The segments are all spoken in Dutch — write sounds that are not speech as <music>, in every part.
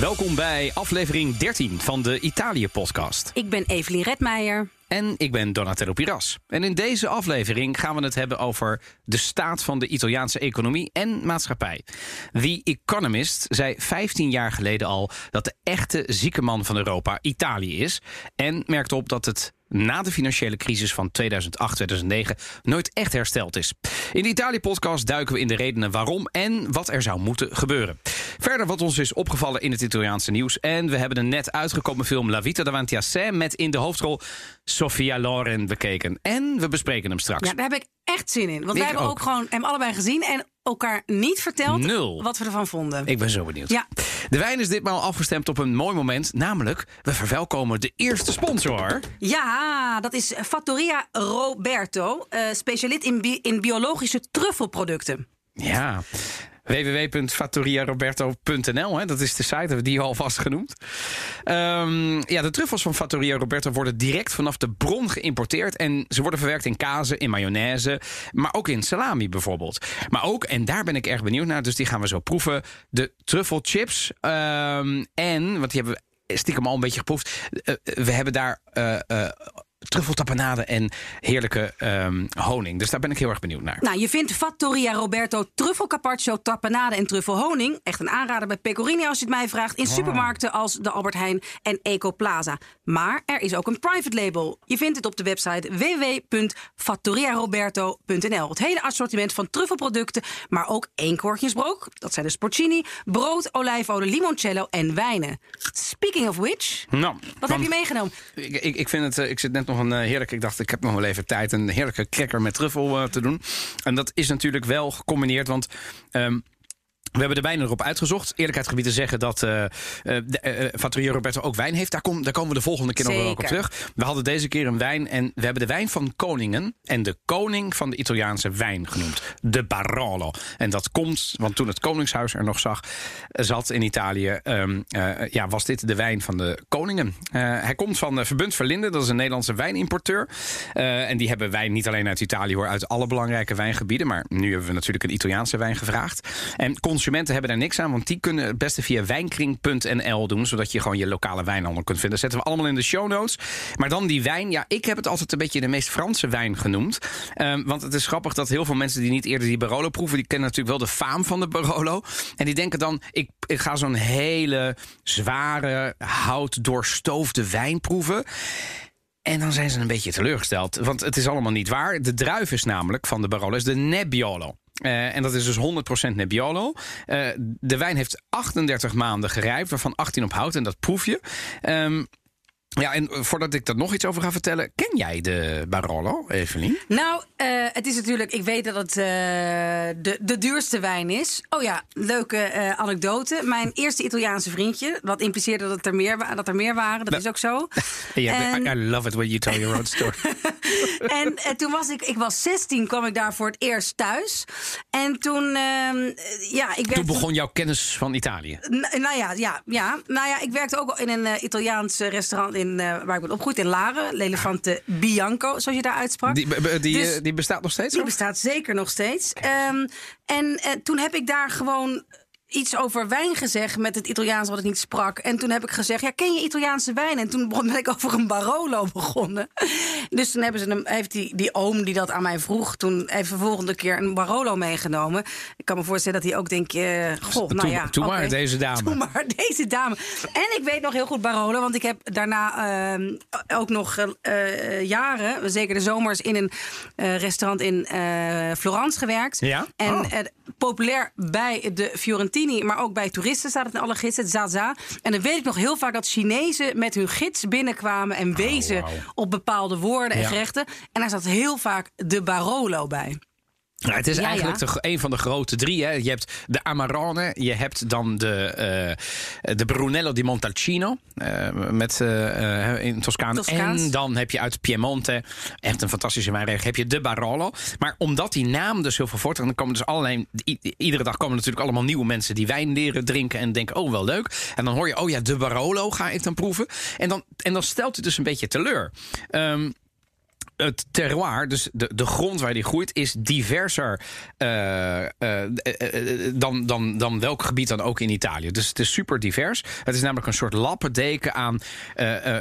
Welkom bij aflevering 13 van de Italië-podcast. Ik ben Evelien Redmeijer. En ik ben Donatello Piras. En in deze aflevering gaan we het hebben over de staat van de Italiaanse economie en maatschappij. The Economist zei 15 jaar geleden al dat de echte zieke man van Europa Italië is. En merkte op dat het na de financiële crisis van 2008-2009 nooit echt hersteld is. In de Italië-podcast duiken we in de redenen waarom en wat er zou moeten gebeuren. Verder wat ons is opgevallen in het Italiaanse nieuws. En we hebben een net uitgekomen film La Vita davanti a sé... met in de hoofdrol Sofia Loren bekeken. En we bespreken hem straks. Ja, daar heb ik echt zin in. Want Ik wij hebben ook. ook. gewoon hem allebei gezien en elkaar niet verteld Nul. wat we ervan vonden. Ik ben zo benieuwd. Ja. De wijn is ditmaal afgestemd op een mooi moment. Namelijk, we verwelkomen de eerste sponsor. Ja, dat is Fattoria Roberto, eh, specialist in, bi- in biologische truffelproducten. Ja, www.fattoriaroberto.nl, dat is de site, hebben we die al vast genoemd. Ehm, ja, de truffels van Fattoria Roberto worden direct vanaf de bron geïmporteerd. En ze worden verwerkt in kazen, in mayonaise, maar ook in salami bijvoorbeeld. Maar ook, en daar ben ik erg benieuwd naar, dus die gaan we zo proeven, de truffelchips. Ehm, en, want die hebben we stiekem al een beetje geproefd. Eh, we hebben daar... eh eh, truffeltapenade en heerlijke ehm, honing. Dus daar ben ik heel erg benieuwd naar. Nou, je vindt Fattoria Roberto truffel carpaccio, tapenade en truffelhoning. Echt een aanrader bij Pecorini als je het mij vraagt. In supermarkten als de Albert Heijn en Ecoplaza. Maar er is ook een private label. Je vindt het op de website www.fattoriaroberto.nl. Het hele assortiment van truffelproducten, maar ook eenkortjesbrood. Dat zijn de sporcini, brood, olijfolie, limoncello en wijnen. Speaking of which, Nou, wat heb je meegenomen? Ik, ik, ik vind het, eh, ik zit net nog een eh, heerlijk. Ik dacht, ik heb nog wel even tijd een heerlijke cracker met truffel eh, te doen. En dat is natuurlijk wel gecombineerd, want. ehm, we hebben de wijn erop uitgezocht. Eerlijkheid gebied te zeggen dat de, Fattoria Roberto ook wijn heeft. Daar, kom, daar komen we de volgende keer nog wel op terug. We hadden deze keer een wijn en we hebben de wijn van koningen en de koning van de Italiaanse wijn genoemd. De Barolo. En dat komt, want toen het koningshuis er nog zag, zat in Italië, ehm, eh, ja, was dit de wijn van de koningen. Hij komt van uh, Verbund Verlinde, dat is een Nederlandse wijnimporteur. En die hebben wijn niet alleen uit Italië hoor, uit alle belangrijke wijngebieden. Maar nu hebben we natuurlijk een Italiaanse wijn gevraagd. En consumenten hebben daar niks aan, want die kunnen het beste via wijnkring.nl doen, zodat je gewoon je lokale wijnhandel kunt vinden. Dat zetten we allemaal in de show notes. Maar dan die wijn, ja, ik heb het altijd een beetje de meest Franse wijn genoemd. Ehm, want het is grappig dat heel veel mensen die niet eerder die Barolo proeven, die kennen natuurlijk wel de faam van de Barolo. En die denken dan, ik, ik ga zo'n hele zware, hout doorstoofde wijn proeven. En dan zijn ze een beetje teleurgesteld. Want het is allemaal niet waar. De druif is namelijk van de Barolo de Nebbiolo. Eh, en dat is dus 100% Nebbiolo. Eh, de wijn heeft 38 maanden gerijpt, waarvan 18 op hout. En dat proef je. Ehm, ja, en voordat ik daar nog iets over ga vertellen... ken jij de Barolo, Evelien? Nou, eh, het is natuurlijk, ik weet dat het eh, de, de duurste wijn is. Oh ja, leuke eh, anekdote. Mijn eerste Italiaanse vriendje, wat impliceerde dat er meer, dat er meer waren. Dat is ook zo. <laughs> En- I, I love it when you tell your own story. <laughs> En eh, toen was ik, ik was 16, kwam ik daar voor het eerst thuis. En toen, ehm, eh, ja, ik Toen werd... begon jouw kennis van Italië. Nou ja, ja, ja. Nou ja, ik werkte ook in een eh, Italiaans eh, restaurant in, eh, waar ik ben opgegroeid, in Laren. L'Elefante Bianco, zoals je daar uitsprak. Die, die, Dus- eh, die bestaat nog steeds? Die bestaat zeker nog steeds. Ehm, en eh, toen heb ik daar gewoon iets over wijn gezegd met het Italiaans wat ik niet sprak. En toen heb ik gezegd, ja, ken je Italiaanse wijn? En toen ben ik over een Barolo begonnen. Dus toen hebben ze hem, heeft die, die oom die dat aan mij vroeg... toen even de volgende keer een Barolo meegenomen. Ik kan me voorstellen dat hij ook denkt, eh goh, nou ja. doe maar, deze <laughs> dame. Doe maar, deze dame. En ik weet nog heel goed Barolo, want ik heb daarna ehm, ook nog eh, jaren... zeker de zomers, in een eh, restaurant in Florence gewerkt. Ja? En Oh. populair bij de Fiorentina Martini, maar ook bij toeristen staat het in alle gidsen, Zaza. En dan weet ik nog heel vaak dat Chinezen met hun gids binnenkwamen en wezen wauw. op bepaalde woorden en Ja. gerechten. En daar zat heel vaak de Barolo bij. Nou, het is Ja, eigenlijk ja. Een van de grote drie. Hè. Je hebt de Amarone, je hebt dan de, eh, de Brunello di Montalcino eh, met, eh, eh, in Toscane. Toscaans. En dan heb je uit Piemonte, echt een fantastische wijnregio, heb je de Barolo. Maar omdat die naam dus heel veel voortgaat, dan komen dus allerlei... i- iedere dag komen natuurlijk allemaal nieuwe mensen die wijn leren drinken en denken, oh wel leuk. En dan hoor je, oh ja, de Barolo ga ik dan proeven. En dan, en dan stelt het dus een beetje teleur. Ehm, het terroir, dus de, de grond waar die groeit, is diverser eh, eh, eh, dan, dan, dan welk gebied dan ook in Italië. Dus het is super divers. Het is namelijk een soort lappendeken aan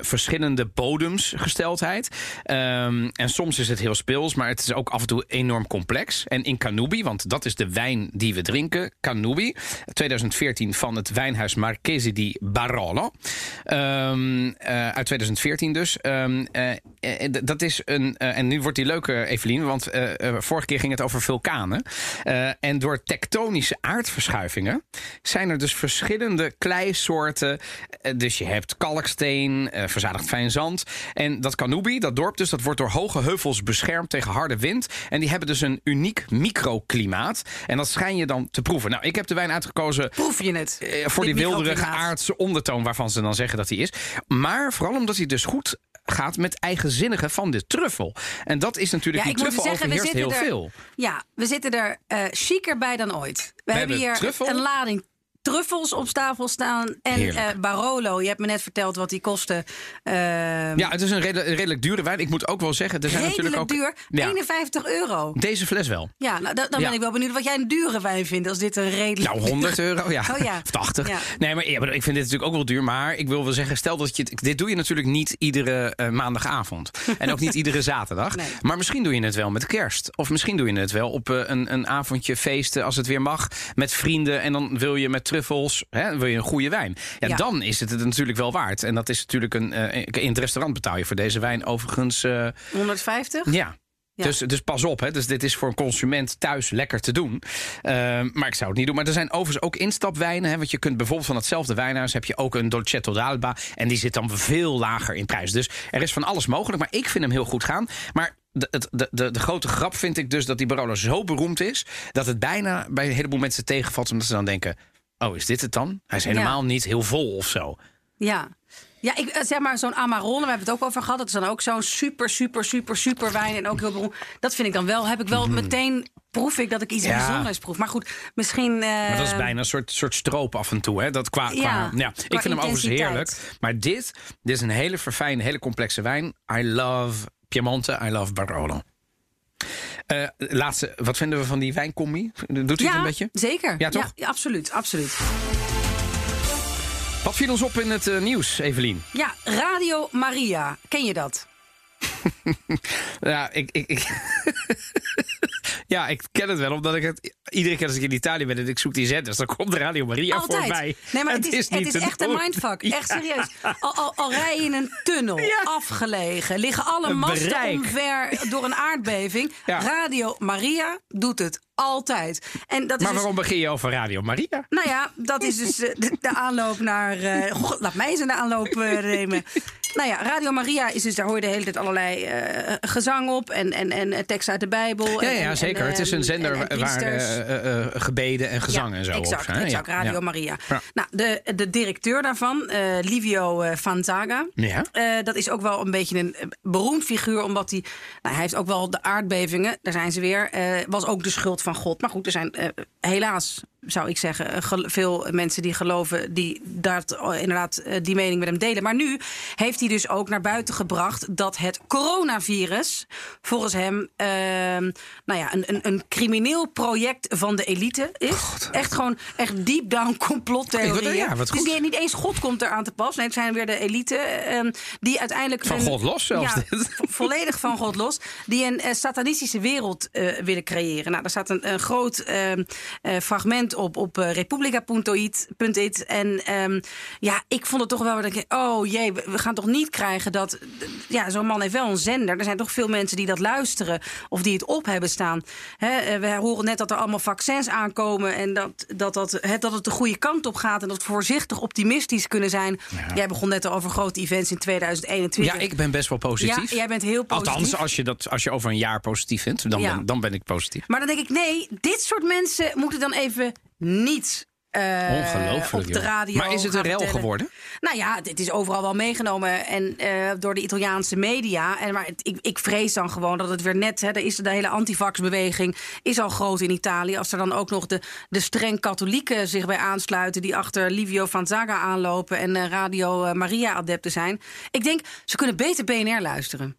verschillende bodemsgesteldheid. Ehm, en soms is het heel speels, maar het is ook af en toe enorm complex. En in Canubi, want dat is de wijn die we drinken, Canubi, 2014 van het wijnhuis Marchesi di Barolo. Ehm, eh, uit 2014 dus. Ehm, eh, eh, dat is een. eh, en nu wordt die leuk, eh, Evelien, want eh, eh, vorige keer ging het over vulkanen. Eh, en door tektonische aardverschuivingen zijn er dus verschillende kleisoorten. Eh, dus je hebt kalksteen, eh, verzadigd fijn zand. En dat Canubi, dat dorp dus, dat wordt door hoge heuvels beschermd tegen harde wind. En die hebben dus een uniek microklimaat. En dat schijn je dan te proeven. Nou, ik heb de wijn uitgekozen Proef je het? eh, voor die wilderige aardse ondertoon waarvan ze dan zeggen dat hij is. Maar vooral omdat hij dus goed gaat met eigenzinnige van de truffel. En dat is natuurlijk, Ja, die truffel zeggen, we overheerst heel er- veel. Ja, we zitten er chiquer bij dan ooit. We, hebben hebben hier truffel. een lading truffels op tafel staan. En eh, Barolo, je hebt me net verteld wat die kostte. Ehm, Ja, het is een redelijk, dure wijn. Ik moet ook wel zeggen, er zijn redelijk natuurlijk ook... duur. Ja, 51 euro. deze fles wel. Ja, nou, da- dan ben ik wel benieuwd wat jij een dure wijn vindt. Als dit een redelijk... Nou, 100 euro, ja. Oh ja. Of 80. Ja. Nee, maar ja, maar ik vind dit natuurlijk ook wel duur. Maar ik wil wel zeggen, stel dat je... Dit doe je natuurlijk niet iedere eh, maandagavond. <laughs> En ook niet iedere zaterdag. Nee. Maar misschien doe je het wel met kerst. Of misschien doe je het wel op eh, een, een avondje feesten, als het weer mag. Met vrienden. En dan wil je met truffels, hè, wil je een goede wijn. Ja, Ja. dan is het het natuurlijk wel waard. En dat is natuurlijk een... eh, in het restaurant betaal je voor deze wijn overigens... eh, 150? ja. Ja. Dus, dus pas op, hè. Dus dit is voor een consument thuis lekker te doen. Ehm, maar ik zou het niet doen. Maar er zijn overigens ook instapwijnen. Hè, want je kunt bijvoorbeeld van hetzelfde wijnhuis... heb je ook een Dolcetto d'Alba. En die zit dan veel lager in prijs. Dus er is van alles mogelijk. Maar ik vind hem heel goed gaan. Maar de, de, de, de grote grap vind ik dus dat die Barolo zo beroemd is... dat het bijna bij een heleboel mensen tegenvalt... omdat ze dan denken... oh, is dit het dan? Hij is helemaal niet heel vol of zo. Ja. Ja, ik, eh, zeg maar zo'n Amarone, we hebben het ook over gehad. Dat is dan ook zo'n super, super, super, super wijn. En ook heel beroemd. Dat vind ik dan wel. Heb ik wel meteen, proef ik dat ik iets Mhm. Ja. bijzonders proef. Maar goed, misschien... eh, Maar dat is bijna een soort, soort stroop af en toe. Hè? Dat qua, Ja, qua, ja, ik vind hem overigens heerlijk. Maar dit, dit is een hele verfijnde, hele complexe wijn. I love Piemonte, I love Barolo. Eh, laatste, wat vinden we van die wijncombi? Doet u het een beetje? zeker. Ja, toch? Ja, absoluut, absoluut. Wat viel ons op in het eh, nieuws, Evelien? Ja, Radio Maria. Ken je dat? <laughs> Ja, ik, ik, ik <laughs> ja, ik ken het wel, omdat ik het iedere keer als ik in Italië ben en ik zoek die zenders, dan komt de Radio Maria Altijd. voorbij. Nee, maar het, is, het niet is echt een mindfuck. Echt serieus. Al, al, al rij je in een tunnel, Ja. afgelegen, liggen alle masten omver door een aardbeving. Radio Maria doet het altijd. En dat is Maar dus- waarom begin je over Radio Maria? Nou ja, dat is dus eh, de, de aanloop naar. God, laat mij eens in de aanloop eh, nemen. Nou ja, Radio Maria is dus, daar hoor je de hele tijd allerlei gezang op en, en, en teksten uit de Bijbel. Ja, en- ja zeker. en, het is een ehm, zender en- waar gebeden en gezang en zo exact, op zijn. Exact, Radio ja. Maria. Ja. Nou, de, de directeur daarvan, Livio Fanzaga... Ja. dat is ook wel een beetje een beroemd figuur... omdat hij, nou, hij heeft ook wel de aardbevingen, daar zijn ze weer... was ook de schuld van God. Maar goed, er zijn eh, helaas, zou ik zeggen... eh, veel mensen die geloven... die dat, eh, inderdaad eh, die mening met hem delen. Maar nu heeft hij dus ook naar buiten gebracht... dat het coronavirus volgens hem... eh, nou ja, een, een, een crimineel project van de elite is. Echt gewoon echt deep down <laughs> complottheorieën. Ja, wat goed. niet, niet eens God komt er aan te pas. Nee, het zijn weer de elite ehm, die uiteindelijk... Van een- God los zelfs Ja, volledig van God los. Die een satanistische wereld eh, willen creëren. Nou, daar staat een, een groot ehm, op op eh, republica.it. En ehm, ja, ik vond het toch wel... dat ik, oh jee, we, gaan toch niet krijgen dat... ja, zo'n man heeft wel een zender. Er zijn toch veel mensen die dat luisteren of die het op hebben staan. Hè, eh, we horen net dat er allemaal vaccins aankomen en dat, dat, dat, het, dat het de goede kant op gaat en dat we voorzichtig optimistisch kunnen zijn. Jij begon net al over grote events in 2021. Ja, ik ben best wel positief. Ja, jij bent heel positief. Althans, als je, dat, als je over een jaar positief vindt, dan, Ja. ben, dan ben ik positief. Maar dan denk ik, nee, dit soort mensen moeten dan even niet. eh, Ongelooflijk. op de joh. radio. Maar is het een rel vertellen. geworden? Nou ja, dit is overal wel meegenomen en, eh, door de Italiaanse media. En, maar het- ik, ik vrees dan gewoon dat het weer net... Hè, er is de hele antivax-beweging is al groot in Italië. Als er dan ook nog de, de streng katholieken zich bij aansluiten... die achter Livio van Zaga aanlopen en eh, Radio Maria-adepten zijn. Ik denk, ze kunnen beter BNR luisteren.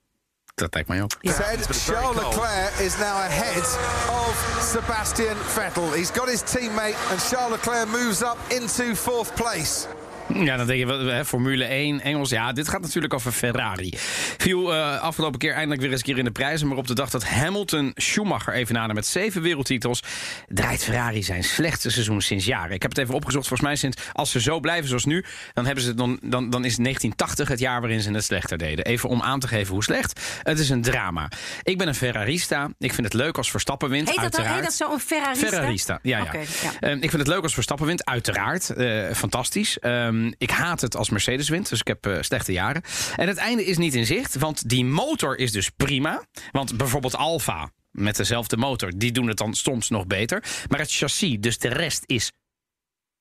Dat lijkt mij ook. Said Charles Leclerc is now ahead of Sebastian Vettel. He's got his teammate, and Charles Leclerc moves up into fourth place. Ja, dan denk je, wel, hè, Formule 1, Engels. Ja, dit gaat natuurlijk over Ferrari. Viel eh, afgelopen keer eindelijk weer eens een keer in de prijzen. Maar op de dag dat Hamilton Schumacher even nader met zeven wereldtitels... draait Ferrari zijn slechtste seizoen sinds jaren. Ik heb het even opgezocht. Volgens mij sinds, als ze zo blijven zoals nu... dan, hebben ze, dan, dan, dan is 1980 het jaar waarin ze het slechter deden. Even om aan te geven hoe slecht. Het is een drama. Ik ben een Ferrarista. Ik vind het leuk als Verstappen wint, Heet dat, heet dat zo een Ferrarista? Ferrarista, ja, ja. Ja. Ehm, ik vind het leuk als Verstappen wint, uiteraard. Eh, fantastisch. Ehm, ik haat het als Mercedes wint, dus ik heb eh, slechte jaren. En het einde is niet in zicht, want die motor is dus prima. Want bijvoorbeeld Alfa met dezelfde motor, die doen het dan soms nog beter. Maar het chassis, dus de rest is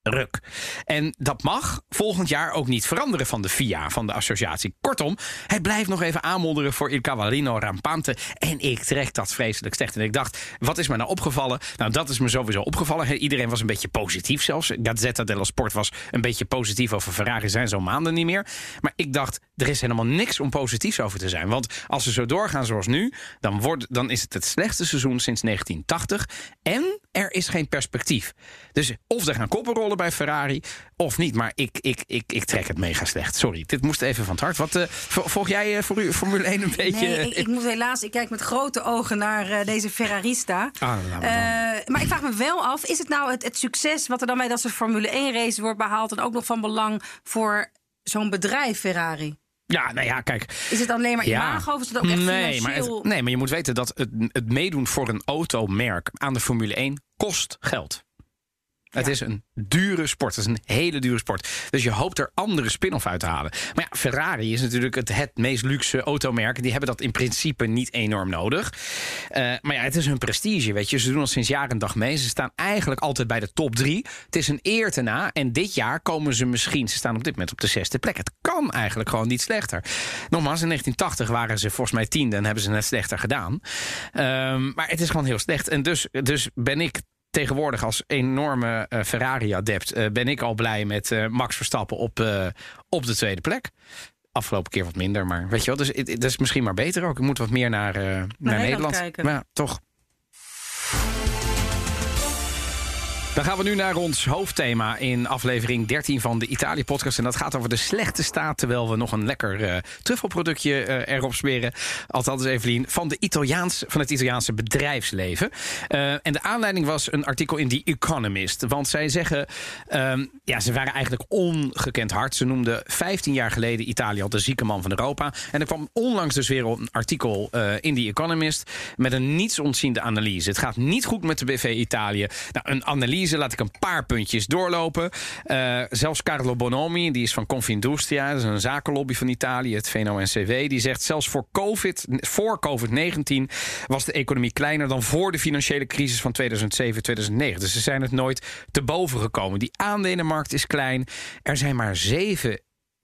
ruk. En dat mag volgend jaar ook niet veranderen van de FIA, van de associatie. Kortom, hij blijft nog even aanmodderen voor Il Cavallino Rampante. En ik trek dat vreselijk slecht. En ik dacht, wat is me nou opgevallen? Nou, dat is me sowieso opgevallen. Iedereen was een beetje positief zelfs. Gazzetta dello Sport was een beetje positief over Ferrari. Zijn zo maanden niet meer. Maar ik dacht, er is helemaal niks om positiefs over te zijn. Want als ze zo doorgaan zoals nu, dan, wordt, dan is het het slechtste seizoen sinds 1980. En er is geen perspectief. Dus of er gaan koppen rollen bij Ferrari, of niet. Maar ik, ik, ik, ik trek het mega slecht. Sorry, dit moest even van het hart. Wat, eh, vo- volg jij eh, voor u Formule 1 een beetje? Nee, ik, ik moet helaas, ik kijk met grote ogen naar eh, deze Ferrarista. Ah. Eh, maar ik vraag me wel af, is het nou het, het succes wat er dan bij dat soort Formule 1 race wordt behaald en ook nog van belang voor zo'n bedrijf Ferrari? Ja, nou ja, kijk. Is het alleen maar imago of is het ook echt nee, maar financieel? het- nee, maar je moet weten dat het, het meedoen voor een automerk aan de Formule 1 kost geld. Het is een dure sport. Het is een hele dure sport. Dus je hoopt er andere spin-off uit te halen. Maar ja, Ferrari is natuurlijk het, het meest luxe automerk. Die hebben dat in principe niet enorm nodig. Eh, maar ja, het is hun prestige, weet je. Ze doen al sinds jaar en dag mee. Ze staan eigenlijk altijd bij de top drie. Het is een eer te na. En dit jaar komen ze misschien... Ze staan op dit moment op de zesde plek. Het kan eigenlijk gewoon niet slechter. Nogmaals, in 1980 waren ze volgens mij tiende... en hebben ze het slechter gedaan. Ehm, maar het is gewoon heel slecht. En dus, dus ben ik tegenwoordig als enorme eh, Ferrari-adept... eh, ben ik al blij met eh, Max Verstappen op, op de tweede plek. Afgelopen keer wat minder, maar weet je wel. Dus het is misschien maar beter ook. Ik moet wat meer naar, naar, Nederland. kijken. Maar ja, toch. Dan gaan we nu naar ons hoofdthema in aflevering 13 van de Italië-podcast. En dat gaat over de slechte staat, terwijl we nog een lekker eh truffelproductje eh, erop smeren. Althans, Evelien, van, de Italiaans, van het Italiaanse bedrijfsleven. Eh, en de aanleiding was een artikel in The Economist. Want zij zeggen, ehm, ja, ze waren eigenlijk ongekend hard. Ze noemden 15 jaar geleden Italië al de zieke man van Europa. En er kwam onlangs dus weer een artikel in The Economist... met een nietsontziende analyse. Het gaat niet goed met de BV Italië. Nou, een analyse, laat ik een paar puntjes doorlopen. Eh, zelfs Carlo Bonomi, die is van Confindustria... dat is een zakenlobby van Italië, het VNO-NCW... die zegt zelfs voor COVID, voor COVID-19 was de economie kleiner... dan voor de financiële crisis van 2007, 2009. Dus ze zijn het nooit te boven gekomen. Die aandelenmarkt is klein. Er zijn maar zeven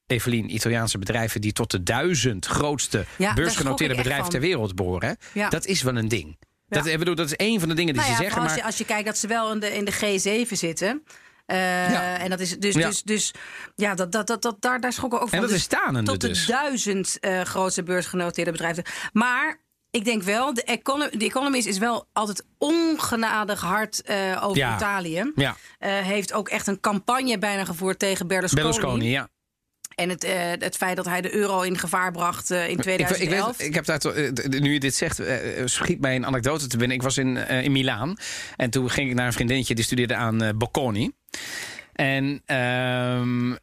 Evelien, Italiaanse bedrijven die tot de duizend grootste beursgenoteerde bedrijven ter wereld behoren. Ja. Dat is wel een ding. Dat, ik bedoel, dat is een van de dingen die Nou ze zeggen. als, Maar je, als je kijkt dat ze wel in de, in de G7 zitten. Eh, Ja. En dat is dus, Ja. dus, dus ja, dat, dat, dat, dat, daar, daar schrokken we ook En van. dat Dus is stanende Tot de dus. duizend eh, grootste beursgenoteerde bedrijven. Maar ik denk wel, de, econo de Economist is wel altijd ongenadig hard eh, over Ja. Italië. ja, heeft ook echt een campagne bijna gevoerd tegen Berlusconi. Berlusconi, ja. En het, eh, het feit dat hij de euro in gevaar bracht eh, in Ik, ik, 2011. weet, ik heb daar, to- eh, d- nu je dit zegt, eh, schiet mij een anekdote te binnen. Ik was in, eh, in Milaan en toen ging ik naar een vriendinnetje die studeerde aan eh, Bocconi. En ehm,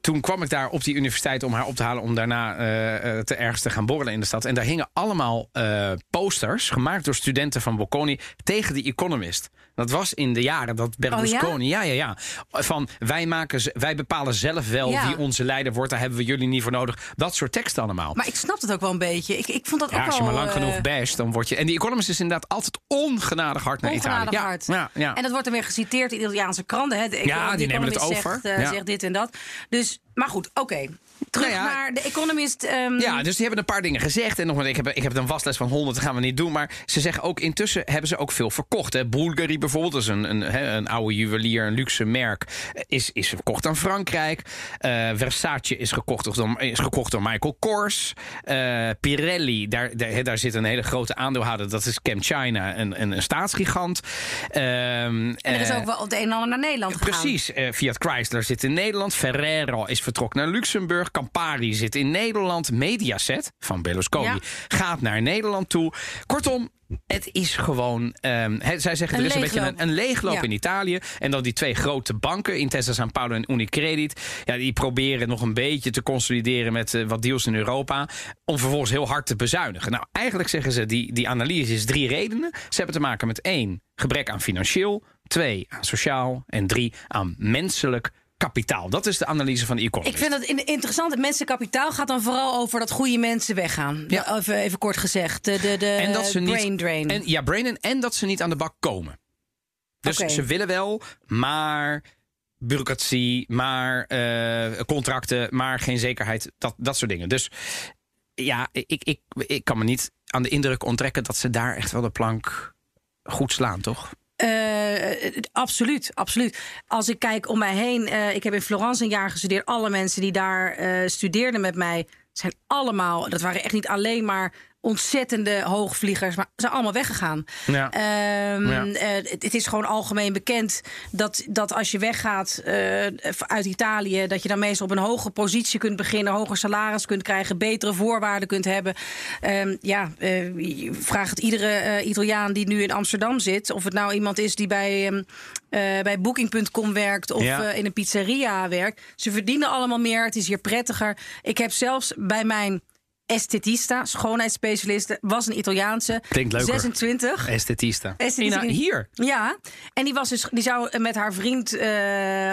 toen kwam ik daar op die universiteit om haar op te halen... om daarna eh, eh, te ergens te gaan borrelen in de stad. En daar hingen allemaal eh, posters, gemaakt door studenten van Bocconi... tegen The Economist. Dat was in de jaren dat Berlusconi... ja? ja, ja, Van wij, maken, wij bepalen zelf wel Ja. wie onze leider wordt. Daar hebben we jullie niet voor nodig. Dat soort teksten allemaal. Maar ik snap het ook wel een beetje. Ik, ik vond dat ja, ook als je wel... maar lang eh, genoeg basht, dan word je... En die Economist is inderdaad altijd ongenadig hard naar Ongenadig Italië. hard. Ja, ja, ja. En dat wordt dan weer geciteerd in Italiaanse kranten. Hè. De Ja, die nemen het over. Zegt, eh, zegt dit en dat. Dus, maar goed, oké. Terug Nou ja. naar de Economist. ehm, Ja, dus die hebben een paar dingen gezegd. En nog, maar, ik, heb, ik heb een wasles van 100, dat gaan we niet doen. Maar ze zeggen ook intussen hebben ze ook veel verkocht. Hè. Bulgari bijvoorbeeld, dat is een, een, een oude juwelier, een luxe merk. Is, is verkocht aan Frankrijk. Eh, Versace is gekocht, door, is gekocht door Michael Kors. Eh, Pirelli, daar, daar, daar zit een hele grote aandeelhouder. Dat is Chem China, een, een, een staatsgigant. Ehm, en er is eh, ook wel het een en ander naar Nederland gegaan. Precies. Fiat Chrysler zit in Nederland. Ferrero is vertrokken naar Luxemburg. Campari zit in Nederland. Mediaset van Berlusconi Ja. gaat naar Nederland toe. Kortom. Het is gewoon, hè, zij zeggen Een er is een beetje een, een leegloop Ja. in Italië. En dan die twee grote banken, Intesa San Paolo en Unicredit. Ja, die proberen nog een beetje te consolideren met eh, wat deals in Europa. Om vervolgens heel hard te bezuinigen. Nou, eigenlijk zeggen ze, die, die analyse is drie redenen. Ze hebben te maken met één, gebrek aan financieel. Twee, aan sociaal. En drie, aan menselijk kapitaal. Dat is de analyse van de Economist. Ik vind het in- interessant. Het mensenkapitaal gaat dan vooral over dat goede mensen weggaan. Ja. Even, even kort gezegd. De, de, de en dat ze niet, brain drain. En, ja, brain drain. En dat ze niet aan de bak komen. Dus ze willen wel, maar bureaucratie, maar eh, contracten, maar geen zekerheid. Dat, dat soort dingen. Dus ja, ik, ik, ik kan me niet aan de indruk onttrekken dat ze daar echt wel de plank goed slaan, toch? Eh, absoluut, absoluut. Als ik kijk om mij heen, eh, ik heb in Florence een jaar gestudeerd. Alle mensen die daar eh, studeerden met mij zijn allemaal, dat waren echt niet alleen maar ontzettende hoogvliegers, maar ze zijn allemaal weggegaan. Ja. Ehm, Ja. eh, het, het is gewoon algemeen bekend dat, dat als je weggaat eh, uit Italië, dat je dan meestal op een hoge positie kunt beginnen, hoger salaris kunt krijgen, betere voorwaarden kunt hebben. Ehm, ja, eh, je vraagt het iedere eh, Italiaan die nu in Amsterdam zit, of het nou iemand is die bij, ehm, eh, bij Booking.com werkt of Ja. eh, in een pizzeria werkt. Ze verdienen allemaal meer. Het is hier prettiger. Ik heb zelfs bij mijn estetista, schoonheidsspecialiste, was een Italiaanse. Klinkt leuker. 26. Estetista. Estetista. Ina, hier. Ja, en die, was dus, die zou met haar vriend eh,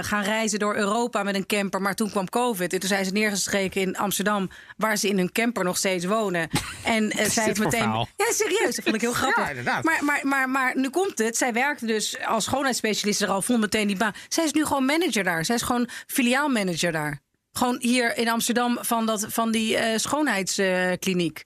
gaan reizen door Europa met een camper. Maar toen kwam COVID. En toen zijn ze neergestreken in Amsterdam, waar ze in hun camper nog steeds wonen. <laughs> En eh, zij voor meteen. verhaal? Ja, serieus. Dat vond ik heel <laughs> grappig. Ja, inderdaad. Maar, maar, maar, maar nu komt het. Zij werkte dus als schoonheidsspecialist er al, vond meteen die baan. Zij is nu gewoon manager daar. Zij is gewoon filiaalmanager daar. Gewoon hier in Amsterdam van, dat, van die eh, schoonheidskliniek.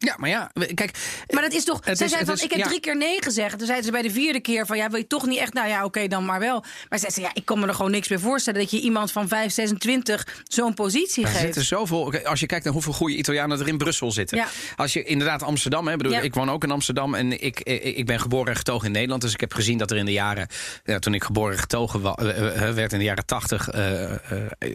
Ja, maar ja, kijk. Maar dat is toch. Is- zei van: is- Ik heb ja. drie keer nee gezegd. Toen zei ze bij de vierde keer: van ja, wil je toch niet echt? Nou ja, oké, dan maar wel. Maar zei: Ja, ik kan me er gewoon niks bij voorstellen dat je iemand van 5, 26 zo'n positie Er geeft. zitten zoveel. Als je kijkt naar hoeveel goede Italianen er in Brussel zitten. Ja. Als je inderdaad Amsterdam, hè, bedoel, Ja. ik woon ook in Amsterdam en ik, ik, ik ben geboren en getogen in Nederland. Dus ik heb gezien dat er in de jaren, ja, toen ik geboren en getogen eh, eh, werd in de jaren 80, eh, eh,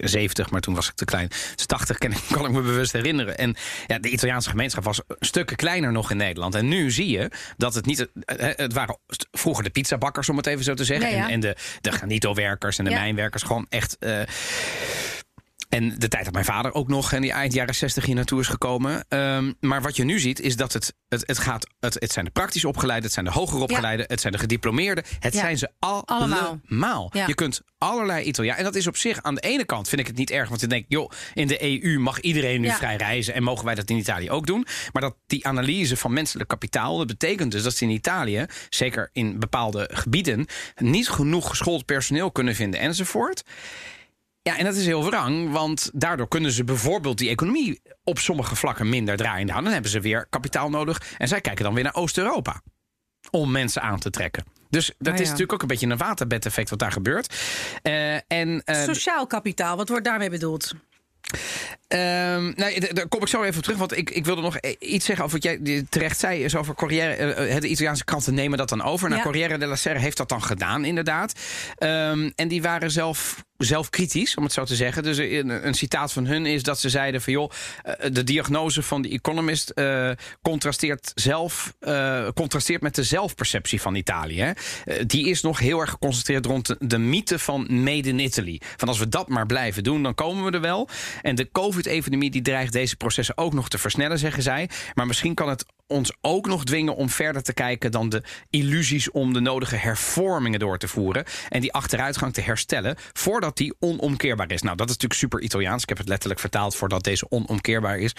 70, maar toen was ik te klein. Dus 80 kan, ik- kan ik me bewust herinneren. En ja, de Italiaanse gemeenschap was stukken kleiner nog in Nederland. En nu zie je dat het niet. eh, eh, Het waren vroeger de pizzabakkers, om het even zo te zeggen. Ja. En, en de, de granito-werkers en de Ja. mijnwerkers. Gewoon echt. eh, en de tijd dat mijn vader ook nog in die eind jaren 60 hier naartoe is gekomen. Ehm, maar wat je nu ziet is dat het, het, het gaat. Het, het zijn de praktisch opgeleiden, het zijn de hoger opgeleiden, het zijn de gediplomeerden. Het Ja. zijn ze Allemaal. allemaal. Ja. Je kunt allerlei Italiaan. En dat is op zich aan de ene kant vind ik het niet erg. Want ik denk, joh, in de EU mag iedereen nu vrij reizen. En mogen wij dat in Italië ook doen. Maar dat die analyse van menselijk kapitaal. Dat betekent dus dat ze in Italië, zeker in bepaalde gebieden, niet genoeg geschoold personeel kunnen vinden enzovoort. Ja, en dat is heel wrang, want daardoor kunnen ze bijvoorbeeld die economie op sommige vlakken minder draaien. Nou, dan hebben ze weer kapitaal nodig. En zij kijken dan weer naar Oost-Europa om mensen aan te trekken. Dus dat Ah, is natuurlijk ook een beetje een waterbed-effect wat daar gebeurt. Eh, en, eh, Sociaal kapitaal, wat wordt daarmee bedoeld? ehm, Ehm, nee, d- daar kom ik zo even op terug. Want ik, ik wilde nog iets zeggen over wat jij terecht zei. Is over Corriere. eh, eh, de Italiaanse kranten nemen dat dan over. Nou. Corriere della Sera heeft dat dan gedaan, inderdaad. Ehm, en die waren zelf. Zelf kritisch, om het zo te zeggen. Dus een, een citaat van hun is dat ze zeiden van joh, eh, de diagnose van de Economist eh, contrasteert zelf eh, contrasteert met de zelfperceptie van Italië. Eh, die is nog heel erg geconcentreerd rond de, de mythe van Made in Italy. Van als we dat maar blijven doen, dan komen we er wel. En de COVID-epidemie die dreigt deze processen ook nog te versnellen, zeggen zij. Maar misschien kan het ons ook nog dwingen om verder te kijken dan de illusies om de nodige hervormingen door te voeren en die achteruitgang te herstellen voordat die onomkeerbaar is. Nou, dat is natuurlijk super Italiaans. Ik heb het letterlijk vertaald voordat deze onomkeerbaar is.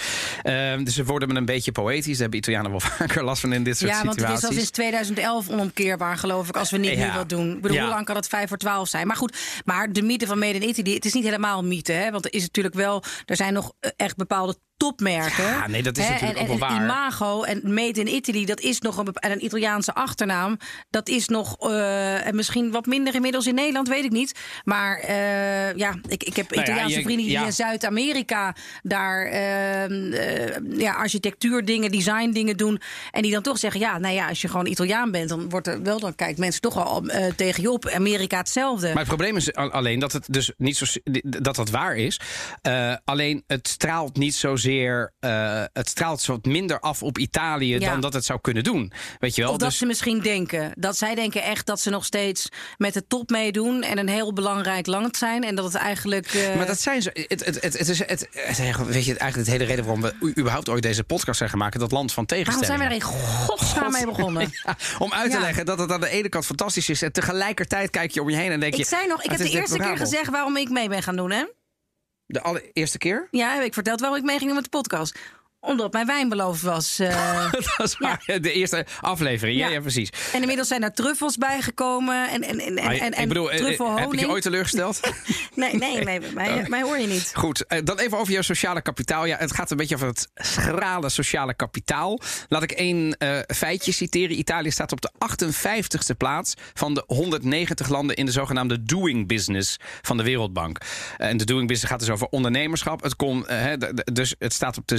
Ehm, dus ze worden me een beetje poëtisch. Daar hebben Italianen wel <laughs> vaker last van in dit soort Ja, want het is situaties. al sinds 2011 onomkeerbaar, geloof ik, als we niet Ja. nu wat doen. Ik bedoel, Ja. hoe lang kan het 5 voor 12 zijn? Maar goed, maar de mythe van Made in Italy, het is niet helemaal mythe, hè? Want er is natuurlijk wel, er zijn nog eh, echt bepaalde topmerken. Ja, nee, dat is hè, natuurlijk en, ook wel en waar. Imago en Made in Italy, dat is nog een, en een Italiaanse achternaam. Dat is nog eh, en misschien wat minder inmiddels in Nederland, weet ik niet. Maar eh, ja, ik, ik heb ja, Italiaanse je- vrienden die ja. in Zuid-Amerika daar ehm, eh, ja, architectuurdingen, designdingen doen. En die dan toch zeggen: ja, nou ja, als je gewoon Italiaan bent, dan wordt er wel, dan kijken mensen toch wel eh, tegen je op. Amerika hetzelfde. Maar het probleem is al- alleen dat het dus niet zo dat dat waar is. Alleen het straalt niet zozeer. eh, het straalt zo wat minder af op Italië Ja. dan dat het zou kunnen doen. Weet je wel? Of dat Dus- ze misschien denken. Dat zij denken echt dat ze nog steeds met de top meedoen. En een heel belangrijk land zijn. En dat het eigenlijk. eh, Maar dat zijn ze. Het, het, het, het is, het, het- weet je, eigenlijk de hele reden waarom we überhaupt ooit deze podcast zijn gemaakt. Dat land van waarom tegenstellingen. zijn we er in godsnaam mee begonnen? <laughs> Ja, om uit te Ja. leggen dat het aan de ene kant fantastisch is. En tegelijkertijd kijk je om je heen en denk je. Ik zei nog, ik heb de eerste keer gezegd waarom ik mee ben gaan doen, hè? De allereerste keer? Ja, heb ik verteld waarom ik mee ging doen met de podcast. Omdat mijn wijn beloofd was. eh. <laughs> dat is waar. De eerste aflevering. Ja, ja. Ja. precies. en inmiddels zijn er truffels bijgekomen. En, en, en, en, en, ik bedoel, eh, truffelhoning. heb ik je ooit teleurgesteld? <laughs> Nee, nee, nee, mij, mij hoor je niet. Goed, eh, dan even over jouw sociale kapitaal. Ja, het gaat een beetje over het schrale sociale kapitaal. Laat ik één eh, feitje citeren. Italië staat op de 58ste plaats van de 190 landen in de zogenaamde doing business van de Wereldbank. Eh, en de doing business gaat dus over ondernemerschap. Het, kon, eh, dus het staat op de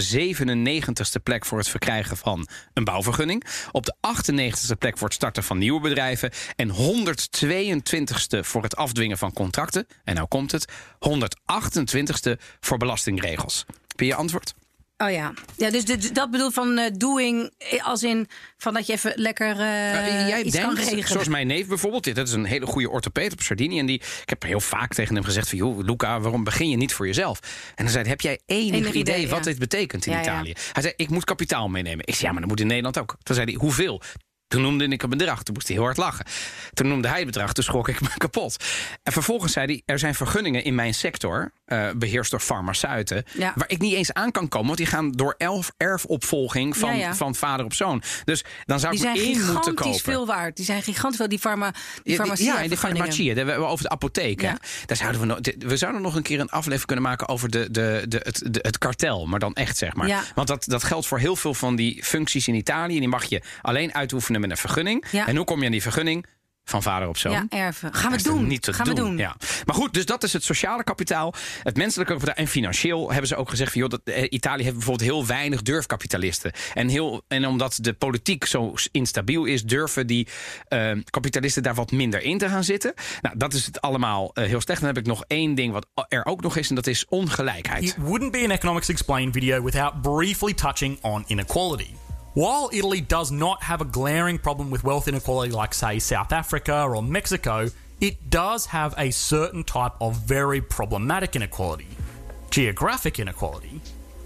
97ste plek voor het verkrijgen van een bouwvergunning. Op de 98ste plek voor het starten van nieuwe bedrijven. En 122ste voor het afdwingen van contracten. En nou komt het. 128ste voor belastingregels. Heb je je antwoord? Oh ja, ja dus dat bedoelt van eh, doing eh, als in van dat je even lekker eh, Uh, jij iets kan denkt, regelen. zoals mijn neef bijvoorbeeld, dit dat is een hele goede orthopeed op Sardinië. En die, ik heb heel vaak tegen hem gezegd van, joh, Luca, waarom begin je niet voor jezelf? En dan zei hij, heb jij enig, Enig idee, idee, wat ja. dit betekent in Ja, ja. Italië? Hij zei, ik moet kapitaal meenemen. Ik zei, ja, maar dat moet in Nederland ook. Toen zei hij, hoeveel? Toen noemde ik een bedrag. Toen moest hij heel hard lachen. Toen noemde hij het bedrag. Toen schrok ik me <laughs> kapot. En vervolgens zei hij: Er zijn vergunningen in mijn sector, eh, beheerst door farmaceuten, Ja. waar ik niet eens aan kan komen. Want die gaan door elf erfopvolging van, Ja, ja. van vader op zoon. Dus dan zou die ik zijn in moeten kopen. gigantisch veel waard. Die zijn gigantisch veel. Die, farma, die farmacie. ja, de farmacie. We hebben over de apotheek. hè. Daar zouden we, nog, we zouden nog een keer een aflevering kunnen maken over de, de, de, het, de, het kartel. Maar dan echt, zeg maar. Want dat, dat geldt voor heel veel van die functies in Italië. Die mag je alleen uitoefenen met een vergunning. Ja. En hoe kom je aan die vergunning? Van vader op zoon. Ja, erven. Gaan we doen. Niet te Gaan doen. we doen. Ja. Maar goed, dus dat is het sociale kapitaal. Het menselijke kapitaal. En financieel hebben ze ook gezegd: van, joh, dat, eh, Italië heeft bijvoorbeeld heel weinig durfkapitalisten. En, heel, en omdat de politiek zo instabiel is, durven die eh, kapitalisten daar wat minder in te gaan zitten. Nou, dat is het allemaal eh, heel slecht. Dan heb ik nog één ding wat er ook nog is, en dat is ongelijkheid. It wouldn't be an Economics Explained video without briefly touching on inequality. While Italy does not have a glaring problem with wealth inequality like, say, South Africa or Mexico, it does have a certain type of very problematic inequality geographic inequality.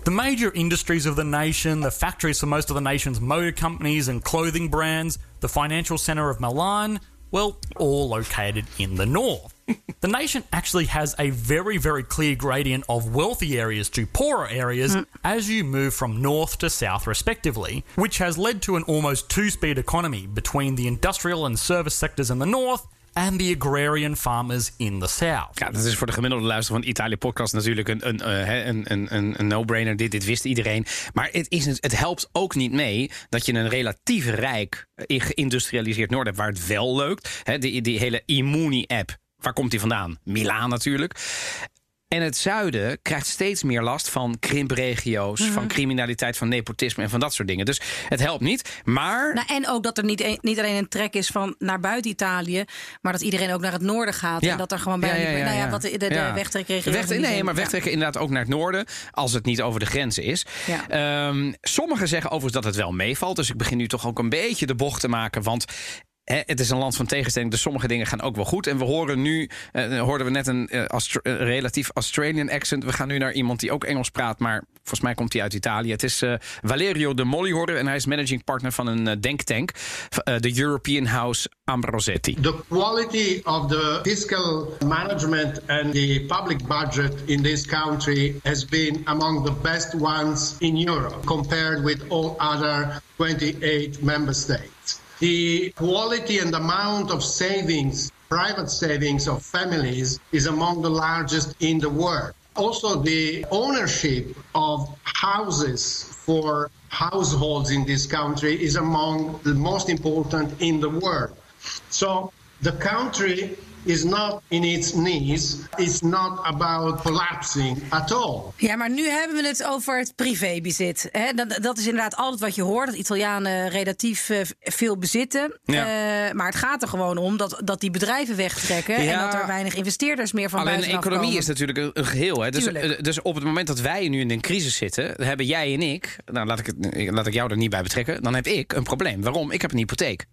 The major industries of the nation, the factories for most of the nation's motor companies and clothing brands, the financial centre of Milan, well, all located in the north. the nation actually has a very, very clear gradient of wealthy areas to poorer areas mm. as you move from north to south, respectively, which has led to an almost two speed economy between the industrial and service sectors in the north and the agrarian farmers in the south. Ja, dat is voor de gemiddelde luisteraar van Italië podcast natuurlijk een, een, eh, een, een, een, een no-brainer. Dit, dit wist iedereen. Maar het, is, het helpt ook niet mee dat je een relatief rijk, eh, geïndustrialiseerd noorden hebt waar het wel lukt. Die, die hele Immuni-app, waar komt die vandaan? Milaan natuurlijk. En het zuiden krijgt steeds meer last van krimpregio's, Mhm. van criminaliteit, van nepotisme en van dat soort dingen. Dus het helpt niet. Maar Nou, en ook dat er niet, een- niet alleen een trek is van naar buiten Italië, maar dat iedereen ook naar het noorden gaat. En dat er gewoon bij. nou ja, wat de, de, de Ja. wegtrekregio. Weg- nee, maar wegtrekken inderdaad ook naar het noorden. Als het niet over de grenzen is. Ja. Ehm, sommigen zeggen overigens dat het wel meevalt. Dus ik begin nu toch ook een beetje de bocht te maken. Want het is een land van tegenstelling. Dus sommige dingen gaan ook wel goed. En we horen nu. eh, hoorden we net een eh, eh, relatief Australian accent. We gaan nu naar iemand die ook Engels praat. Maar volgens mij komt hij uit Italië. Het is eh, Valerio de Mollihoorder. En hij is managing partner van een denktank. de European House Ambrosetti. The quality of the fiscal management and the public budget in this country has been among the best ones in Europe compared with all other 28 member states. The quality and amount of savings, private savings of families, is among the largest in the world. Also, the ownership of houses for households in this country is among the most important in the world. So the country is not in its knees. It's not about collapsing at all. Ja, maar nu hebben we het over het privébezit. Hè? Dat, dat is inderdaad altijd wat je hoort. Dat Italianen relatief eh, veel bezitten. Ja. Eh, maar het gaat er gewoon om dat, dat die bedrijven wegtrekken. En dat er weinig investeerders meer van Alleen de economie komen. is natuurlijk een, een geheel. Hè? Dus, Tuurlijk. eh, dus op het moment dat wij nu in een crisis zitten, hebben jij en ik, nou laat ik, het, laat ik jou er niet bij betrekken, dan heb ik een probleem. Waarom? Ik heb een hypotheek.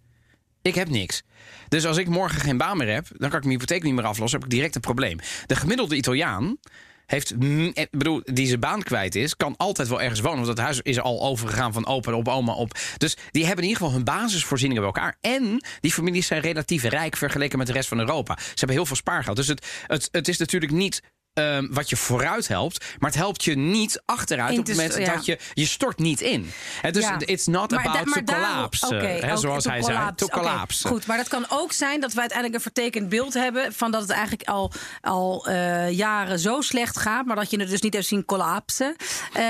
Ik heb niks. Dus als ik morgen geen baan meer heb, dan kan ik mijn hypotheek niet meer aflossen. heb ik direct een probleem. De gemiddelde Italiaan heeft, eh, bedoel, die zijn baan kwijt is, kan altijd wel ergens wonen. Want het huis is al overgegaan van opa op oma op. Dus die hebben in ieder geval hun basisvoorzieningen bij elkaar. En die families zijn relatief rijk vergeleken met de rest van Europa. Ze hebben heel veel spaargeld. Dus het, het, het is natuurlijk niet. Ehm, wat je vooruit helpt, maar het helpt je niet achteruit op het moment ja. dat je je stort niet in. Hè, dus Ja. it's not Maar about to collapse, zoals to hij zei, to collapse. goed, maar dat kan ook zijn dat we uiteindelijk een vertekend beeld hebben van dat het eigenlijk al, al eh, jaren zo slecht gaat, maar dat je het dus niet hebt zien collapsen. Eh,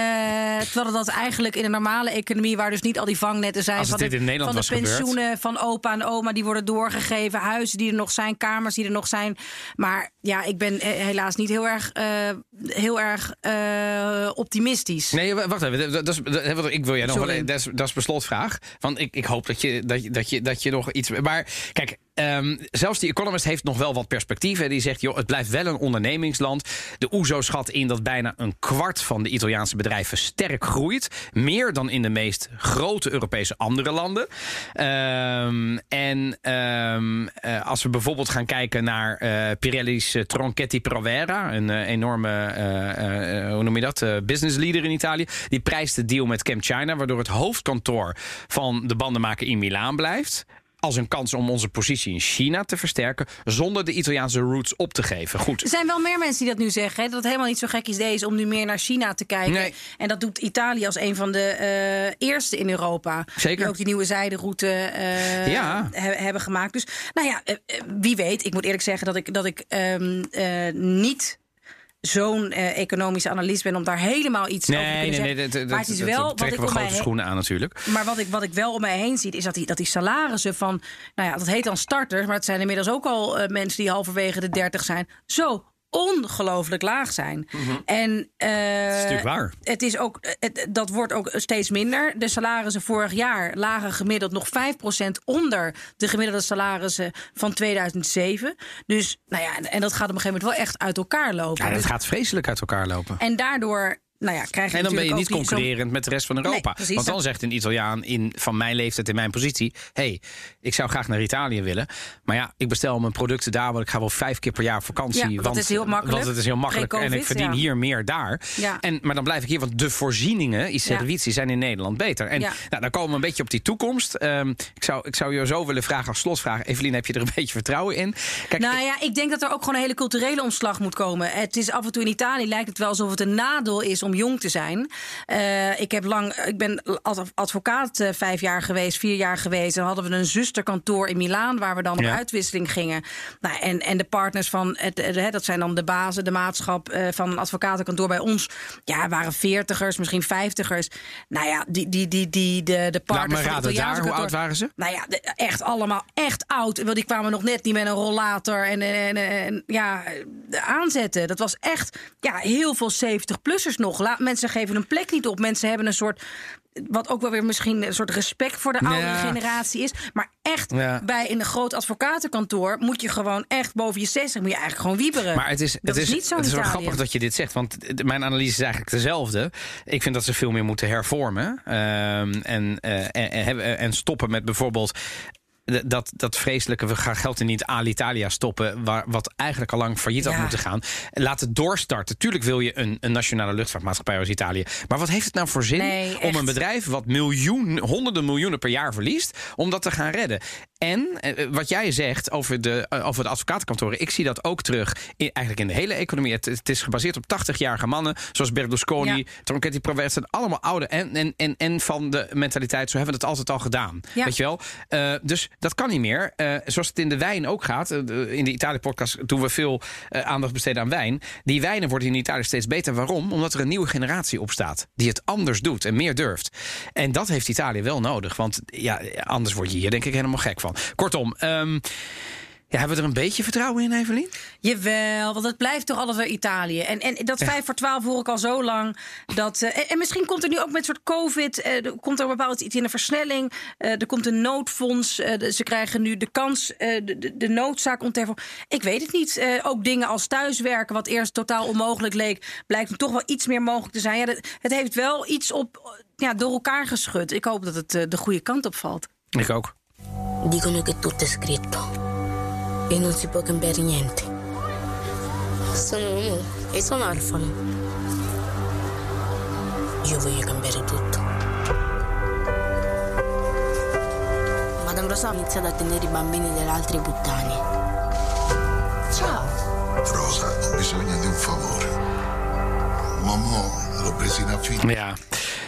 terwijl dat eigenlijk in een normale economie, waar dus niet al die vangnetten zijn Als van, dit de, in Nederland van de was gebeurd. pensioenen van opa en oma, die worden doorgegeven, huizen die er nog zijn, kamers die er nog zijn. Maar ja, ik ben eh, helaas niet heel erg, eh, heel erg eh, optimistisch. Nee, wacht even. Dat, is, dat, ik wil jij nog wel. Dat is, dat is mijn slotvraag. Want ik, ik hoop dat je, dat, je, dat, je, dat je nog iets. Maar kijk, ehm, zelfs die Economist heeft nog wel wat perspectieven. Die zegt, joh, het blijft wel een ondernemingsland. De OESO schat in dat bijna een kwart van de Italiaanse bedrijven sterk groeit. Meer dan in de meest grote Europese andere landen. Ehm, en ehm, eh, als we bijvoorbeeld gaan kijken naar eh, Pirelli's eh, Tronchetti Provera, een enorme, hoe noem je dat, business leader in Italië. Die prijst de deal met Chem China, waardoor het hoofdkantoor van de bandenmaker in Milaan blijft. Als een kans om onze positie in China te versterken, zonder de Italiaanse roots op te geven. Goed. Er zijn wel meer mensen die dat nu zeggen. Hè, dat het helemaal niet zo gek idee is om nu meer naar China te kijken. Nee. En dat doet Italië als een van de eh, eerste in Europa. Zeker. Die ook die nieuwe zijderoute eh, Ja. he- hebben gemaakt. Dus nou ja, eh, wie weet. Ik moet eerlijk zeggen dat ik, dat ik ehm, eh, niet zo'n eh, economische analist ben om daar helemaal iets over te Nee, kunnen nee, nee. dat- maar het is wel dat wat trekken ik we grote schoenen aan natuurlijk. maar wat ik, wat ik wel om mij heen zie, is dat die, dat die salarissen van, nou ja, dat heet dan starters, maar het zijn inmiddels ook al eh, mensen die halverwege de 30 zijn, zo ongelooflijk laag zijn. En eh, Mhm. is natuurlijk waar. Het is ook, het, dat wordt ook steeds minder. De salarissen vorig jaar lagen gemiddeld nog 5% onder de gemiddelde salarissen van 2007. Dus, nou ja, en, en dat gaat op een gegeven moment wel echt uit elkaar lopen. Ja, dat Dus- gaat vreselijk uit elkaar lopen. en daardoor, nou ja, krijg je En dan ben je niet concurrerend met de rest van Europa. Nee. Want dan zegt een Italiaan in, van mijn leeftijd in mijn positie... hey, ik zou graag naar Italië willen. Maar ja, ik bestel mijn producten daar... want ik ga wel vijf keer per jaar op vakantie. Ja, dat want, is heel makkelijk. Want het is heel makkelijk en ik verdien ja. hier meer daar. Ja. En, maar dan blijf ik hier, want de voorzieningen, i servizi, zijn in Nederland beter. En nou, dan komen we een beetje op die toekomst. Ehm, ik, zou, ik zou je zo willen vragen als slotvraag... Evelien, heb je er een <laughs> beetje vertrouwen in? Kijk, Nou ja, ik denk dat er ook gewoon een hele culturele omslag moet komen. Het is af en toe in Italië lijkt het wel alsof het een nadeel is om jong te zijn. Eh, ik, heb lang, ik ben als advocaat eh, vijf jaar geweest, vier jaar geweest. Dan hadden we een zusterkantoor in Milaan waar we dan Ja. op uitwisseling gingen. Nou, en, en de partners van, het, hè, dat zijn dan de bazen, de maatschap eh, van een advocatenkantoor bij ons. Ja, waren veertigers, misschien vijftigers. Nou ja, die, die, die, die, de, de Laat partners me van het raden, hoe oud waren ze? nou ja, de- echt allemaal echt oud. Want die kwamen nog net niet met een rollator en, en, en, en, ja, aanzetten. Dat was echt ja, heel veel 70-plussers nog. Laat, mensen geven hun plek niet op. Mensen hebben een soort. Wat ook wel weer misschien een soort respect voor de Ja. oudere generatie is. Maar echt Ja. bij een groot advocatenkantoor moet je gewoon echt boven je 60 moet je eigenlijk gewoon wieberen. Maar het is, dat het is, niet zo in het is wel grappig dat je dit zegt. Want mijn analyse is eigenlijk dezelfde. Ik vind dat ze veel meer moeten hervormen. ehm, en, eh, en, en, en stoppen met bijvoorbeeld. Dat, dat vreselijke, we gaan geld in niet Alitalia stoppen, waar, wat eigenlijk al lang failliet had Ja. moeten gaan. Laat het doorstarten. Tuurlijk wil je een, een nationale luchtvaartmaatschappij als Italië. Maar wat heeft het nou voor zin Nee, om een bedrijf wat miljoen, honderden miljoenen per jaar verliest, om dat te gaan redden? En eh, wat jij zegt over de, eh, over de advocatenkantoren, ik zie dat ook terug in, eigenlijk in de hele economie. Het, het is gebaseerd op 80-jarige mannen, zoals Berlusconi, Ja. Tronchetti Provera. Zijn allemaal oude en, en, en, en van de mentaliteit, zo hebben we het altijd al gedaan. Ja. Weet je wel? Eh, dus dat kan niet meer. Eh, zoals het in de wijn ook gaat. eh, de- in de Italië-podcast doen we veel eh, aandacht besteden aan wijn. Die wijnen worden in Italië steeds beter. Waarom? Omdat er een nieuwe generatie opstaat. Die het anders doet en meer durft. En dat heeft Italië wel nodig. Want ja, anders word je hier denk ik helemaal gek van. Kortom, ehm, ja, hebben we er een beetje vertrouwen in, Evelien? Jawel, want het blijft toch altijd weer Italië. En, en dat 5 voor 12 hoor ik al zo lang. Dat, eh, en, en misschien komt er nu ook met soort COVID. eh, er komt er bepaald iets in een versnelling. eh, er komt een noodfonds. ze krijgen nu de kans, de, de, noodzaak om te. Ik weet het niet. Ook dingen als thuiswerken, wat eerst totaal onmogelijk leek, blijkt nu toch wel iets meer mogelijk te zijn. Ja, dat- het heeft wel iets op, ja, door elkaar geschud. Ik hoop dat het de goede kant op valt. Ik ook. Dicono che tutto è scritto e non si può cambiare niente. Sono uomo e sono orfano. Io voglio cambiare tutto. Madame Rosa ha iniziato a tenere i bambini delle altre puttane. Ciao. Rosa, ho bisogno di un favore. Mamma l'ho presa in affitto. Ja.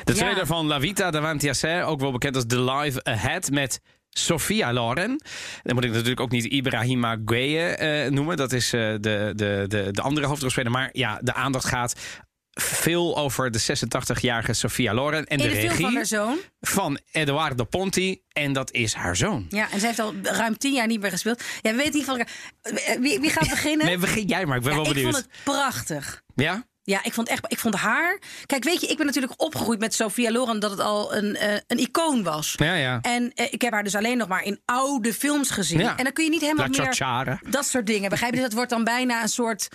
De Ja. trailer van La Vita davanti a sé, ook wel bekend als The Live Ahead met Sofia Loren. Dan moet ik natuurlijk ook niet Ibrahima Gueye eh, noemen. Dat is eh, de, de, de, de andere hoofdrolspeler. Maar ja, de aandacht gaat veel over de 86-jarige Sofia Loren. En de, de film van regie haar zoon. van Eduardo Ponti. En dat is haar zoon. Ja, en ze heeft al ruim tien jaar niet meer gespeeld. Ja, we weten niet van elkaar. Wie, wie gaat <laughs> beginnen? Nee, begin jij maar. Ik ben Ja, wel ik benieuwd. vond het prachtig. Ja? Ja, ik vond echt, ik vond haar. Kijk, weet je, ik ben natuurlijk opgegroeid met Sophia Loren dat het al een, eh, een icoon was. Ja, ja. En eh, ik heb haar dus alleen nog maar in oude films gezien. Ja. En dan kun je niet helemaal La meer dat soort dingen. Begrijp je? Dus dat wordt dan bijna een soort.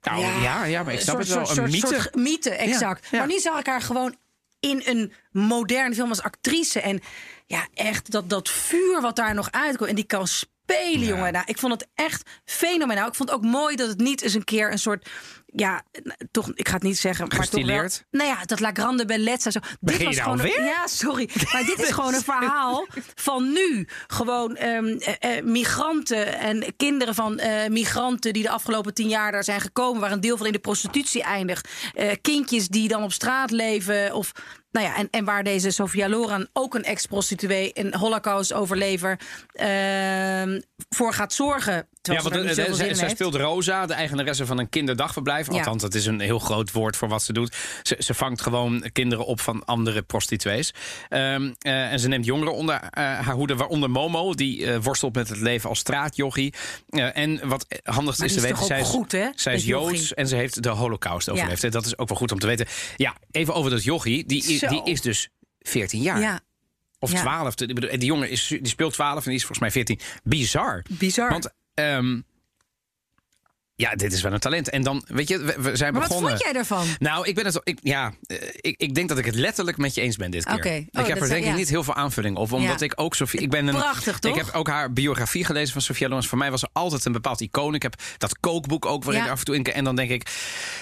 Nou, ja, ja, maar ik snap soort, het wel. soort, Een soort- mythe. soort mythe, exact. Maar nu zag ik haar gewoon in een moderne film als actrice. En ja, echt dat, dat vuur wat daar nog uitkomt. En die kan spelen, jongen. Nou, ik vond het echt fenomenaal. Ik vond het ook mooi dat het niet eens een keer een soort... Ja, toch, ik ga het niet zeggen, maar toch wel... Nou ja, dat La Grande Bellezza. Zo. Dit Begin was nou gewoon een-? Ja, sorry. Maar dit is <laughs> gewoon een verhaal van nu. Gewoon ehm, eh, eh, migranten en kinderen van eh, migranten... die de afgelopen tien jaar daar zijn gekomen... waar een deel van in de prostitutie eindigt. Kindjes die dan op straat leven of... Nou ja, en, en waar deze Sofia Loren, ook een ex-prostituee, een holocaust-overlever, ehm, voor gaat zorgen. Terwijl Ja, want zoveel zin zij, heeft. speelt Rosa, de eigenaresse van een kinderdagverblijf. Ja. Althans, dat is een heel groot woord voor wat ze doet. Ze, ze vangt gewoon kinderen op van andere prostituees. Ehm, eh, en ze neemt jongeren onder eh, haar hoede, waaronder Momo. Die eh, worstelt met het leven als straatjochie. Eh, en wat handig is te weten, zij is, goed, hè, zij is dat jochie? Joods en ze heeft de holocaust overleefd. Dat is ook wel goed om te weten. Ja, even over dat jochie. Die, Zo. die is dus 14 jaar. Ja, Of Ja. 12. Ik bedoel, Die jongen is, die speelt 12 en die is volgens mij 14. Bizar. bizar. Want ehm, ja, dit is wel een talent. En dan, weet je, we, we zijn maar wat begonnen. vond jij daarvan? Nou, ik ben het. Ik, ja, eh, ik, ik denk dat ik het letterlijk met je eens ben dit keer. Oké. Oh, ik dat heb er denk ik ja. niet heel veel aanvulling op, omdat Ja. ik ook Sofie. Ik ben een. Prachtig, toch? Ik heb ook haar biografie gelezen van Sofia Loren. Voor mij was ze altijd een bepaald icoon. Ik heb dat kookboek ook waarin Ja. er af en toe in. En dan denk ik.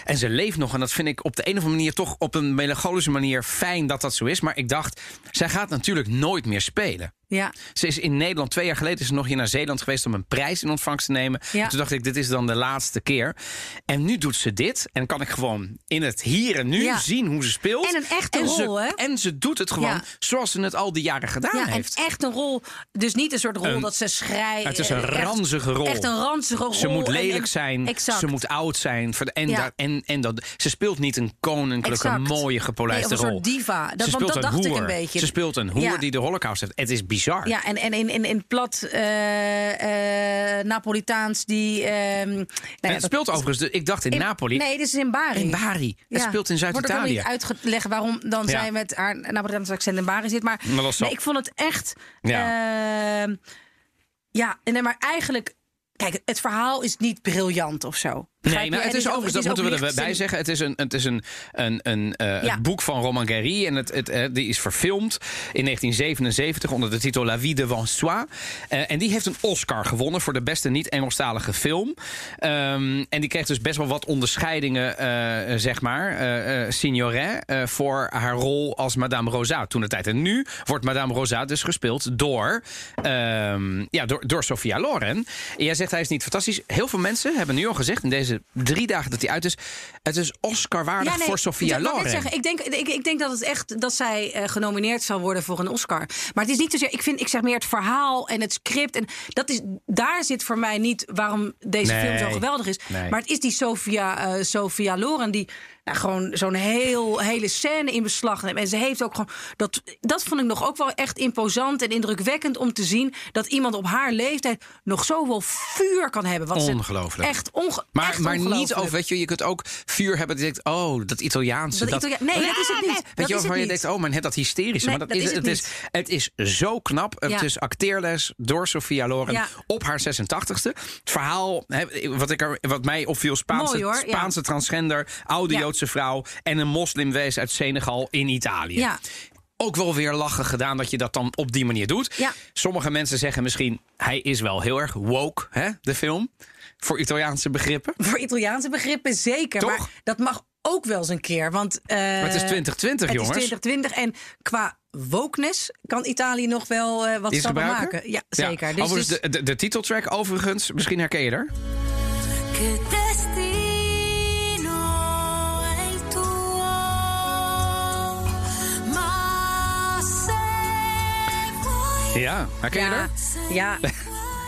En ze leeft nog. En dat vind ik op de een of andere manier toch op een melancholische manier fijn dat dat zo is. Maar ik dacht, zij gaat natuurlijk nooit meer spelen. Ja. Ze is in Nederland, twee jaar geleden is ze nog hier naar Zeeland geweest om een prijs in ontvangst te nemen. Ja. Toen dacht ik, dit is dan de laatste keer. En nu doet ze dit. En kan ik gewoon in het hier en nu Ja. zien hoe ze speelt. En een echte en rol, ze, hè? En ze doet het gewoon Ja. zoals ze het al die jaren gedaan Ja, en heeft. echt een rol. Dus niet een soort rol Een- dat ze schrijft. Het is een ranzige rol. Echt een ranzige rol. Ze moet lelijk en- zijn, Exact. ze moet oud zijn. En, daar- en, en dat, ze speelt niet een koninklijke, Exact. mooie, gepolijste Nee, of een rol. soort diva. Dat- ze want speelt dat een dacht ik hoer. een beetje. Ze speelt een hoer die de holocaust heeft. Het is bizar. Ja, en, en in, in, in plat eh, Napolitaans die... ehm, nou het dat- speelt overigens, de- ik dacht in, in- Napoli. Nee, dit is in Bari. In Bari. Het speelt in Wordt Zuid-Italië. niet uitgelegd waarom dan Ja. zij met haar Napolitaanse accent in Bari zit. Maar, nee, ik vond het echt... Ja. ehm, ja, nee, maar eigenlijk... Kijk, het verhaal is niet briljant of zo. Begrijp Nee, maar het is overigens, dat moeten we erbij zeggen. Het is een, het is een, een, een eh, Ja. boek van Roman Gary. En het, het, eh, die is verfilmd in 1977 onder de titel La Vie de Vansois. Eh, en die heeft een Oscar gewonnen voor de beste niet-Engelstalige film. Ehm, en die kreeg dus best wel wat onderscheidingen, zeg maar. Signoret, voor haar rol als Madame Rosa toen de tijd. En nu wordt Madame Rosa dus gespeeld door, ehm, ja, door, door Sophia Loren. En jij zegt hij is niet fantastisch. Heel veel mensen hebben nu al gezegd in deze drie dagen dat hij uit is. Het is Oscar waardig Ja, nee, voor Sophia ik Loren. zeggen, ik, denk, ik, ik denk dat het echt dat zij eh, genomineerd zal worden voor een Oscar. Maar het is niet zozeer. Ik vind, ik zeg meer het verhaal en het script. En dat is, daar zit voor mij niet waarom deze Nee. film zo geweldig is. Nee. Maar het is die Sophia, eh, Sophia Loren die nou, gewoon zo'n heel, hele scène in beslag neemt. En ze heeft ook gewoon. Dat, dat vond ik nog ook wel echt imposant en indrukwekkend om te zien dat iemand op haar leeftijd nog zoveel vuur kan hebben. Wat Ongelooflijk. Echt, onge Maar, echt maar niet over, weet je, je kunt ook vuur hebben dat je denkt, oh, dat Italiaanse. Dat nee, dat is het niet. Weet je, het je denkt, oh, maar net dat hysterische. Nee, maar dat, dat is, het is, het is zo knap. Het is acteerles door Sophia Loren Ja. op haar 86ste. Het verhaal, hè, wat, ik er, wat mij opviel, Spaanse, Mooi. Spaanse transgender, Ja. Joodse vrouw en een moslimwees uit Senegal in Italië. Ja. Ook wel weer lachen gedaan dat je dat dan op die manier doet. Ja. Sommige mensen zeggen misschien, hij is wel heel erg woke, hè, de film. Voor Italiaanse begrippen. Voor Italiaanse begrippen zeker. Toch? Maar dat mag ook wel eens een keer. Want, eh, het is 2020, het jongens. is 2020 en qua wokeness kan Italië nog wel eh, wat stappen gebruiken? maken. Ja, zeker. Dus, Overigens, dus- de, de, de titeltrack overigens, misschien herken je er. Ja, herken je ja, er? ja. <laughs>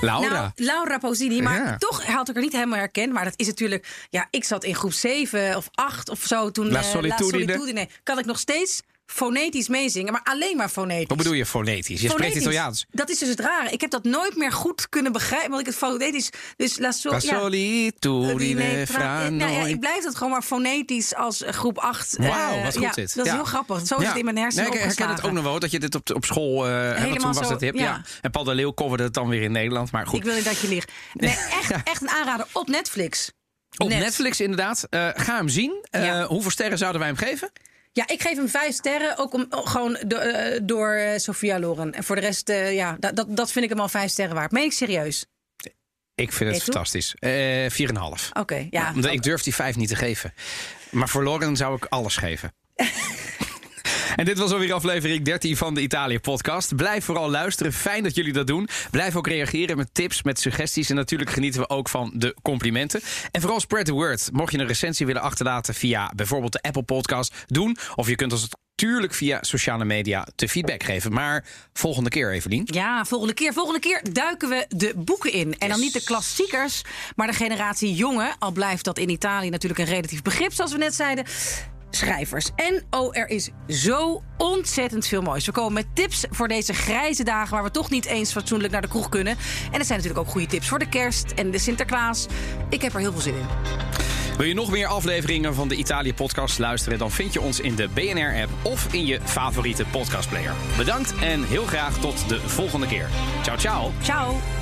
Laura. Nou, Laura Pausini, maar Ja. toch had ik er niet helemaal herkend. Maar dat is natuurlijk... Ja, ik zat in groep 7 of 8 of zo toen... La eh, Solitudine. Kan ik nog steeds fonetisch meezingen, maar alleen maar fonetisch. Wat bedoel je fonetisch? Je spreekt. Italiaans. Dat is dus het rare. Ik heb dat nooit meer goed kunnen begrijpen, want ik het fonetisch... Dus la, so, La ja. solitudine Nou ja, ik blijf het gewoon maar fonetisch als groep 8. Wauw, wat goed ja. Dat is heel grappig. Zo is het in mijn hersenen nee, ik herken het ook nog wel, dat je dit op, op school... eh want Helemaal toen was zo, het hip. ja. En Paul de Leeuw coverde het dan weer in Nederland. Maar goed. Ik wil niet dat je liegt. Nee, echt, echt een aanrader op Netflix. Op Net. Netflix inderdaad. Eh, ga hem zien. Eh. Hoeveel sterren zouden wij hem geven? Ja, ik geef hem vijf sterren. Ook om, oh, gewoon do- eh, door eh, Sophia Loren. En voor de rest, eh, ja, dat, dat, dat vind ik hem al vijf sterren waard. Meen ik serieus? Ik vind het fantastisch. Eh 4,5. Oké, ja. Omdat ik durf die vijf niet te geven. Maar voor Loren zou ik alles geven. <laughs> En dit was alweer aflevering 13 van de Italië podcast. Blijf vooral luisteren. Fijn dat jullie dat doen. Blijf ook reageren met tips, met suggesties. En natuurlijk genieten we ook van de complimenten. En vooral spread the word. Mocht je een recensie willen achterlaten via bijvoorbeeld de Apple podcast, doen. Of je kunt ons natuurlijk via sociale media te feedback geven. Maar volgende keer, Evelien. Ja, volgende keer, volgende keer duiken we de boeken in. En dan niet de klassiekers, maar de generatie jonge. Al blijft dat in Italië natuurlijk een relatief begrip, zoals we net zeiden. Schrijvers. En oh, er is zo ontzettend veel moois. We komen met tips voor deze grijze dagen waar we toch niet eens fatsoenlijk naar de kroeg kunnen. En er zijn natuurlijk ook goede tips voor de kerst en de Sinterklaas. Ik heb er heel veel zin in. Wil je nog meer afleveringen van de Italië podcast luisteren? Dan vind je ons in de BNR-app of in je favoriete podcastplayer. Bedankt en heel graag tot de volgende keer. Ciao, ciao. Ciao.